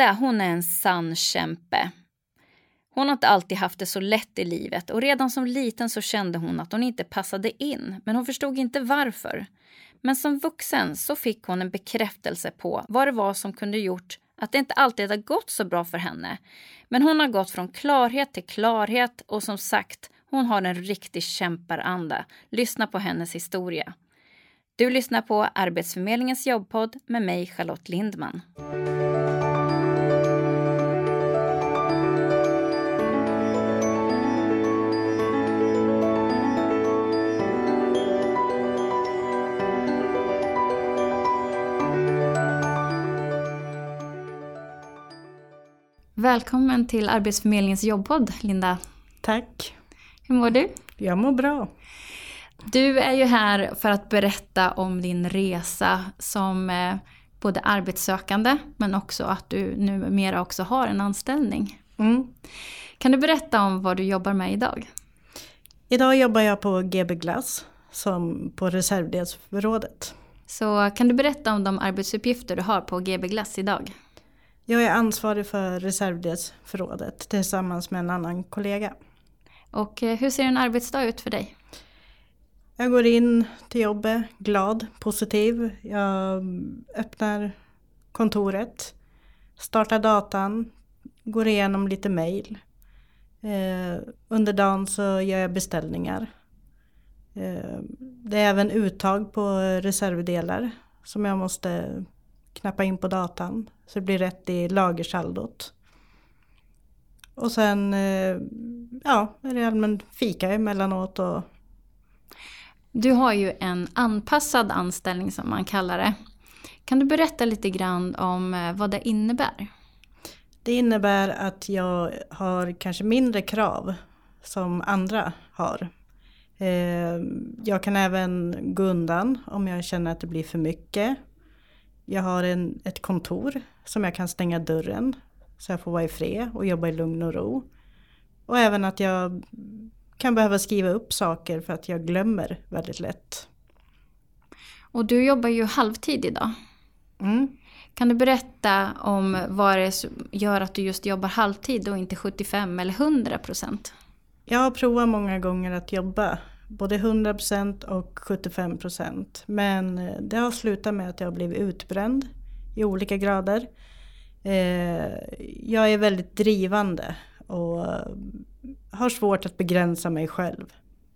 Linda, hon är en sann kämpe. Hon har inte alltid haft det så lätt i livet och redan som liten så kände hon att hon inte passade in, men hon förstod inte varför. Men som vuxen så fick hon en bekräftelse på vad det var som kunde gjort att det inte alltid har gått så bra för henne. Men hon har gått från klarhet till klarhet och som sagt, hon har en riktig kämparanda. Lyssna på hennes historia. Du lyssnar på Arbetsförmedlingens jobbpodd med mig, Charlotte Lindman. Välkommen till Arbetsförmedlingens jobbpodd, Linda. Tack. Hur mår du? Jag mår bra. Du är ju här för att berätta om din resa som eh, både arbetssökande men också att du numera också har en anställning. Mm. Kan du berätta om vad du jobbar med idag? Idag jobbar jag på GB Glass som på reservdelsförrådet. Så kan du berätta om de arbetsuppgifter du har på GB Glass idag? Jag är ansvarig för reservdelsförrådet tillsammans med en annan kollega. Och eh, hur ser en arbetsdag ut för dig? Jag går in till jobbet glad, positiv. Jag öppnar kontoret, startar datan, går igenom lite mail. Eh, under dagen så gör jag beställningar. Eh, det är även uttag på reservdelar som jag måste knappa in på datan så det blir rätt i lagersaldot. Och sen eh, ja, är det allmän fika emellanåt. Och... Du har ju en anpassad anställning som man kallar det. Kan du berätta lite grann om eh, vad det innebär? Det innebär att jag har kanske mindre krav som andra har. Eh, jag kan även gå undan om jag känner att det blir för mycket. Jag har en, ett kontor som jag kan stänga dörren så jag får vara i fred och jobba i lugn och ro. Och även att jag kan behöva skriva upp saker för att jag glömmer väldigt lätt. Och du jobbar ju halvtid idag. Mm. Kan du berätta om vad det gör att du just jobbar halvtid och inte 75 eller 100 procent? Jag har provat många gånger att jobba både 100% och 75%. Men eh, det har slutat med att jag har blivit utbränd i olika grader. Eh, jag är väldigt drivande och eh, har svårt att begränsa mig själv.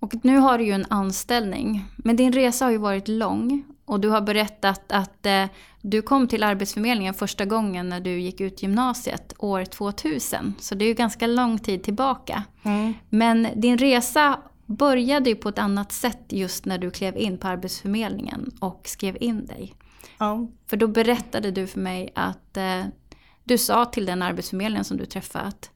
Och nu har du ju en anställning, men din resa har ju varit lång och du har berättat att eh, du kom till Arbetsförmedlingen första gången när du gick ut gymnasiet år 2000. Så det är ju ganska lång tid tillbaka. Mm. Men din resa började ju på ett annat sätt just när du klev in på Arbetsförmedlingen och skrev in dig. Ja. För då berättade du för mig att eh, du sa till den Arbetsförmedlingen som du träffat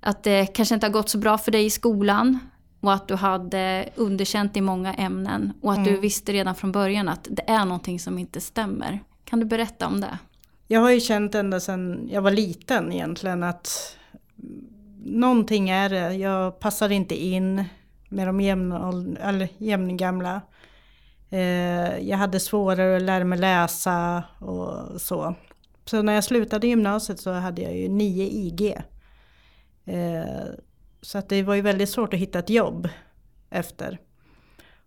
att det kanske inte har gått så bra för dig i skolan och att du hade underkänt i många ämnen och att mm. du visste redan från början att det är någonting som inte stämmer. Kan du berätta om det? Jag har ju känt ända sedan jag var liten egentligen att någonting är det. Jag passar inte in med de jämngamla. Eh, jag hade svårare att lära mig läsa och så. Så när jag slutade gymnasiet så hade jag ju 9 IG. Eh, så att det var ju väldigt svårt att hitta ett jobb efter.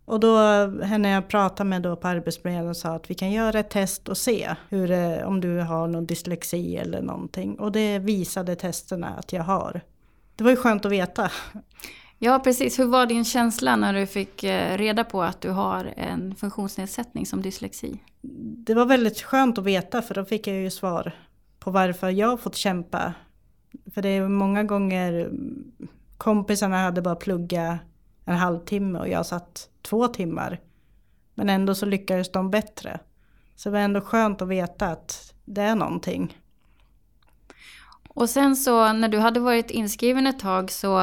Och då henne jag pratade med då på Arbetsförmedlingen sa att vi kan göra ett test och se hur det, om du har någon dyslexi eller någonting. Och det visade testerna att jag har. Det var ju skönt att veta. Ja, precis. Hur var din känsla när du fick eh, reda på att du har en funktionsnedsättning som dyslexi? Det var väldigt skönt att veta för då fick jag ju svar på varför jag fått kämpa. För det är många gånger kompisarna hade bara pluggat en halvtimme och jag satt två timmar. Men ändå så lyckades de bättre. Så det var ändå skönt att veta att det är någonting. Och sen så när du hade varit inskriven ett tag så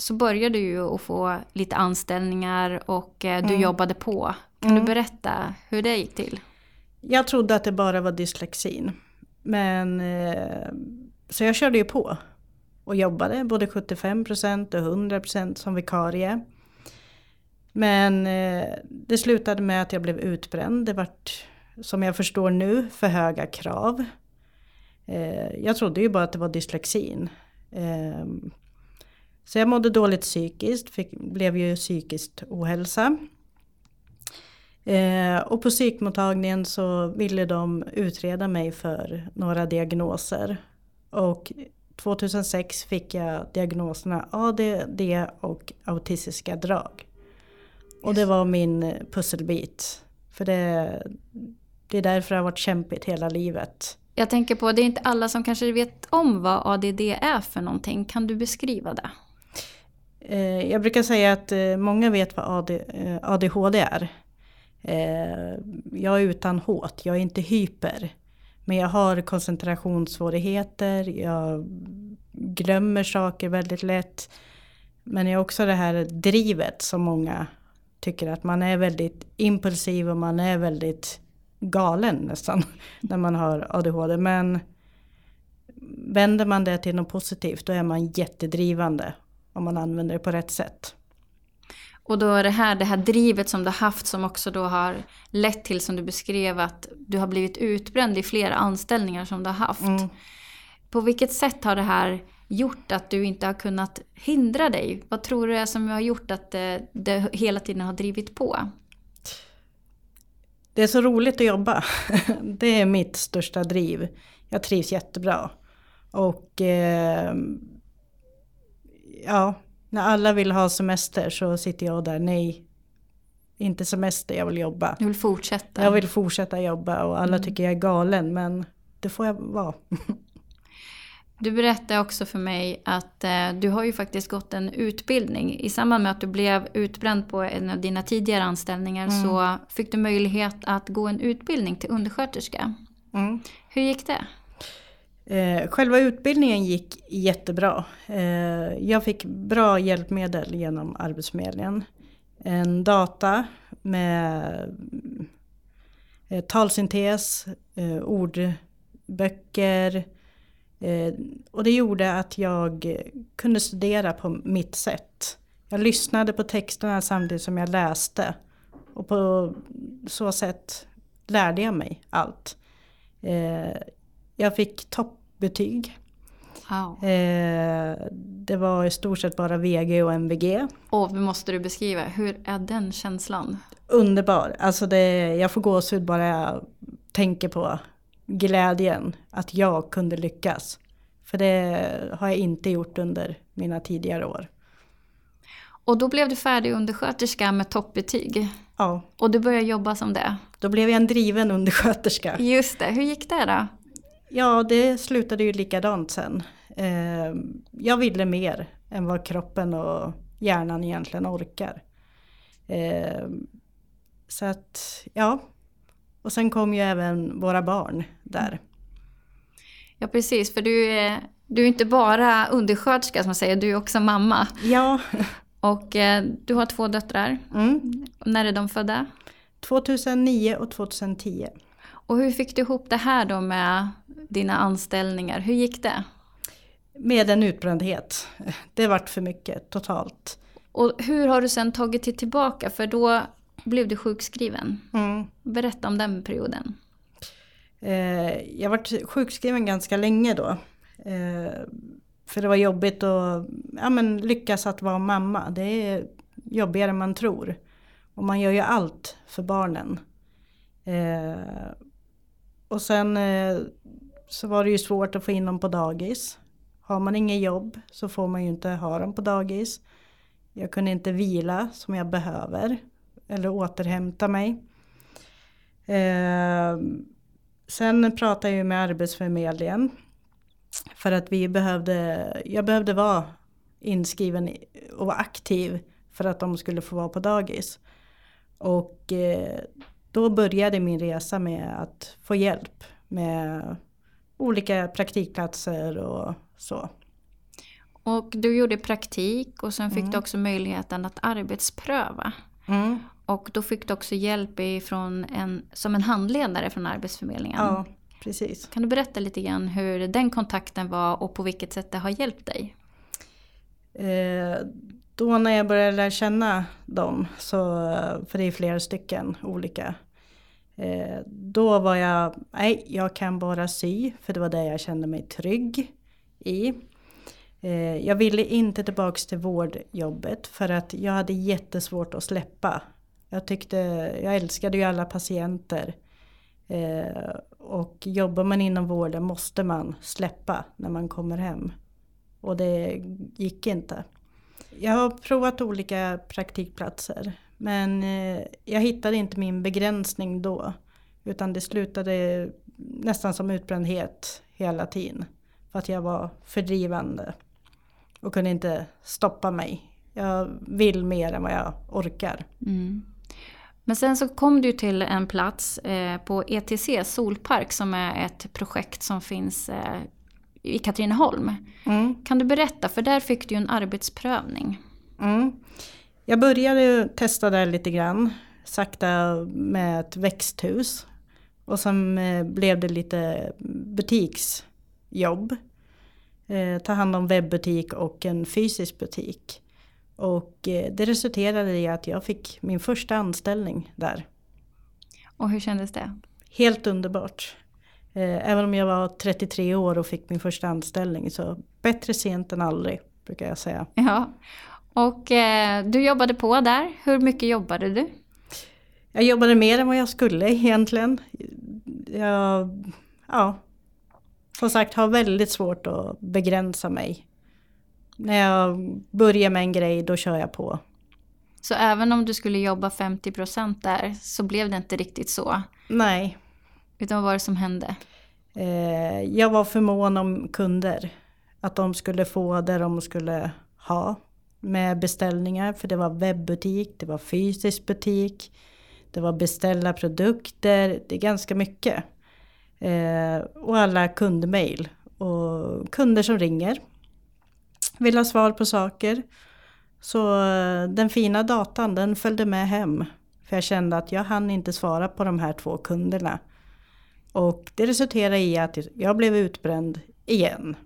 så började du ju att få lite anställningar och eh, du mm. jobbade på. Kan mm. du berätta hur det gick till? Jag trodde att det bara var dyslexin. Men eh, så jag körde ju på och jobbade både 75% och 100% som vikarie. Men eh, det slutade med att jag blev utbränd. Det vart, som jag förstår nu, för höga krav. Jag trodde ju bara att det var dyslexin. Så jag mådde dåligt psykiskt, fick, blev ju psykiskt ohälsa. Eh, och på psykmottagningen så ville de utreda mig för några diagnoser. Och 2006 fick jag diagnoserna ADD och autistiska drag. Och det var min pusselbit. För det, det är därför det har varit kämpigt hela livet. Jag tänker på, det är inte alla som kanske vet om vad ADD är för någonting. Kan du beskriva det? Eh, jag brukar säga att eh, många vet vad ADHD eh, är. Jag är utan H, jag är inte hyper. Men jag har koncentrationssvårigheter, jag glömmer saker väldigt lätt. Men jag har också det här drivet som många tycker att man är väldigt impulsiv och man är väldigt galen nästan när man har ADHD. Men vänder man det till något positivt då är man jättedrivande om man använder det på rätt sätt. Och då är det här, det här drivet som du har haft som också då har lett till som du beskrev att du har blivit utbränd i flera anställningar som du har haft. Mm. På vilket sätt har det här gjort att du inte har kunnat hindra dig? Vad tror du är som har gjort att det, det hela tiden har drivit på? Det är så roligt att jobba. Det är mitt största driv. Jag trivs jättebra. Och eh, ja, när alla vill ha semester så sitter jag där, nej, inte semester, jag vill jobba. Du vill fortsätta? Jag vill fortsätta jobba och alla mm. tycker jag är galen men det får jag vara. Du berättade också för mig att eh, du har ju faktiskt gått en utbildning. I samband med att du blev utbränd på en av dina tidigare anställningar mm. så fick du möjlighet att gå en utbildning till undersköterska. Mm. Hur gick det? Eh, själva utbildningen gick jättebra. Eh, jag fick bra hjälpmedel genom Arbetsförmedlingen. En data med eh, talsyntes, eh, ordböcker. Eh, och det gjorde att jag kunde studera på mitt sätt. Jag lyssnade på texterna samtidigt som jag läste. Och på så sätt lärde jag mig allt. Eh, jag fick topp toppbetyg. Wow. Eh, det var i stort sett bara VG och MVG. Och måste du beskriva, hur är den känslan? Underbar, alltså det, jag får gåshud bara jag tänker på glädjen att jag kunde lyckas. För det har jag inte gjort under mina tidigare år. Och då blev du färdig undersköterska med toppbetyg? Ja. Och du började jobba som det? Då blev jag en driven undersköterska. Just det, hur gick det då? Ja, det slutade ju likadant sen. Eh, jag ville mer än vad kroppen och hjärnan egentligen orkar. Eh, så att, ja. Och sen kom ju även våra barn där. Ja precis, för du är, du är inte bara undersköterska som man säger, du är också mamma. Ja. Och eh, du har två döttrar. Mm. När är de födda? 2009 och 2010. Och hur fick du ihop det här då med dina anställningar? Hur gick det? Med en utbrändhet. Det vart för mycket totalt. Och hur har du sen tagit dig tillbaka? För då blev du sjukskriven. Mm. Berätta om den perioden. Eh, jag varit sjukskriven ganska länge då. Eh, för det var jobbigt att ja, men lyckas att vara mamma. Det är jobbigare än man tror. Och man gör ju allt för barnen. Eh, och sen eh, så var det ju svårt att få in dem på dagis. Har man inget jobb så får man ju inte ha dem på dagis. Jag kunde inte vila som jag behöver. Eller återhämta mig. Eh, sen pratade jag med Arbetsförmedlingen. För att vi behövde, jag behövde vara inskriven och vara aktiv för att de skulle få vara på dagis. Och eh, då började min resa med att få hjälp med olika praktikplatser och så. Och du gjorde praktik och sen fick mm. du också möjligheten att arbetspröva. Mm. Och då fick du också hjälp ifrån en, som en handledare från Arbetsförmedlingen. Ja, precis. Kan du berätta lite grann hur den kontakten var och på vilket sätt det har hjälpt dig? Eh, då när jag började lära känna dem, så, för det är flera stycken olika, Eh, då var jag, nej jag kan bara sy, för det var det jag kände mig trygg i. Eh, jag ville inte tillbaks till vårdjobbet för att jag hade jättesvårt att släppa. Jag tyckte, jag älskade ju alla patienter. Eh, och jobbar man inom vården måste man släppa när man kommer hem. Och det gick inte. Jag har provat olika praktikplatser men eh, jag hittade inte min begränsning då. Utan det slutade nästan som utbrändhet hela tiden. För att jag var fördrivande. Och kunde inte stoppa mig. Jag vill mer än vad jag orkar. Mm. Men sen så kom du till en plats eh, på ETC Solpark som är ett projekt som finns eh, i Katrineholm. Mm. Kan du berätta, för där fick du en arbetsprövning. Mm. Jag började testa där lite grann, sakta med ett växthus. Och sen eh, blev det lite butiksjobb. Eh, ta hand om webbutik och en fysisk butik. Och eh, det resulterade i att jag fick min första anställning där. Och hur kändes det? Helt underbart. Eh, även om jag var 33 år och fick min första anställning så bättre sent än aldrig brukar jag säga. Ja, och eh, du jobbade på där. Hur mycket jobbade du? Jag jobbade mer än vad jag skulle egentligen. Jag, ja, som sagt har väldigt svårt att begränsa mig. När jag börjar med en grej då kör jag på. Så även om du skulle jobba 50% där så blev det inte riktigt så? Nej. Utan vad var det som hände? Eh, jag var för mån om kunder. Att de skulle få det de skulle ha med beställningar. För det var webbutik, det var fysisk butik, det var beställa produkter. Det är ganska mycket. Eh, och alla kundmail. Och kunder som ringer. Vill ha svar på saker. Så eh, den fina datan den följde med hem. För jag kände att jag hann inte svara på de här två kunderna. Och det resulterade i att jag blev utbränd igen.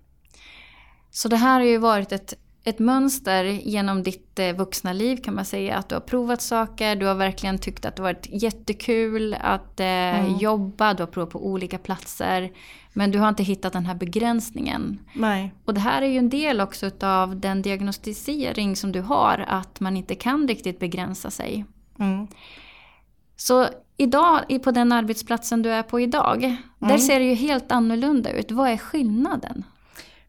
Så det här har ju varit ett, ett mönster genom ditt eh, vuxna liv kan man säga. Att du har provat saker, du har verkligen tyckt att det varit jättekul att eh, mm. jobba, du har provat på olika platser. Men du har inte hittat den här begränsningen. Nej. Och det här är ju en del också av den diagnostisering som du har, att man inte kan riktigt begränsa sig. Mm. Så idag, på den arbetsplatsen du är på idag, mm. där ser det ju helt annorlunda ut. Vad är skillnaden?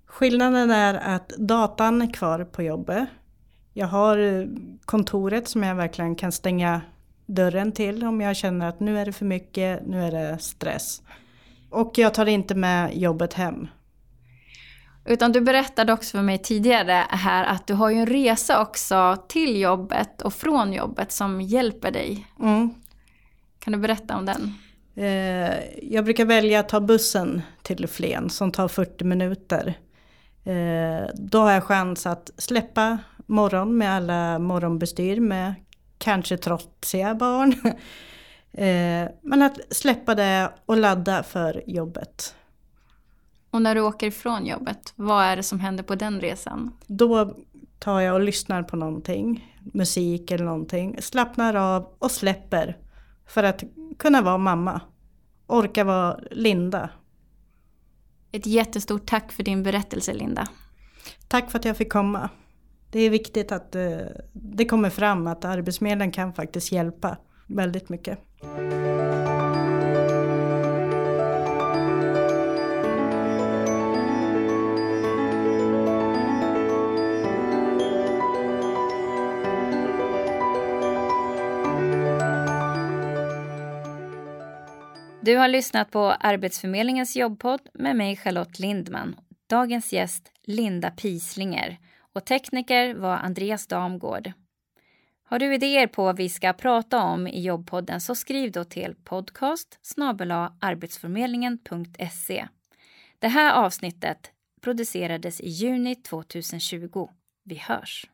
Skillnaden är att datan är kvar på jobbet. Jag har kontoret som jag verkligen kan stänga dörren till om jag känner att nu är det för mycket, nu är det stress. Och jag tar inte med jobbet hem. Utan du berättade också för mig tidigare här att du har ju en resa också till jobbet och från jobbet som hjälper dig. Mm. Kan du berätta om den? Eh, jag brukar välja att ta bussen till Flen som tar 40 minuter. Eh, då har jag chans att släppa morgon med alla morgonbestyr med kanske trotsiga barn. Eh, men att släppa det och ladda för jobbet. Och när du åker ifrån jobbet, vad är det som händer på den resan? Då tar jag och lyssnar på någonting, musik eller någonting, slappnar av och släpper för att kunna vara mamma. Orka vara Linda. Ett jättestort tack för din berättelse Linda. Tack för att jag fick komma. Det är viktigt att eh, det kommer fram att Arbetsförmedlingen kan faktiskt hjälpa väldigt mycket. Du har lyssnat på Arbetsförmedlingens jobbpodd med mig Charlotte Lindman. Dagens gäst Linda Pislinger och tekniker var Andreas Damgård. Har du idéer på vad vi ska prata om i jobbpodden så skriv då till podcast arbetsförmedlingen.se. Det här avsnittet producerades i juni 2020. Vi hörs!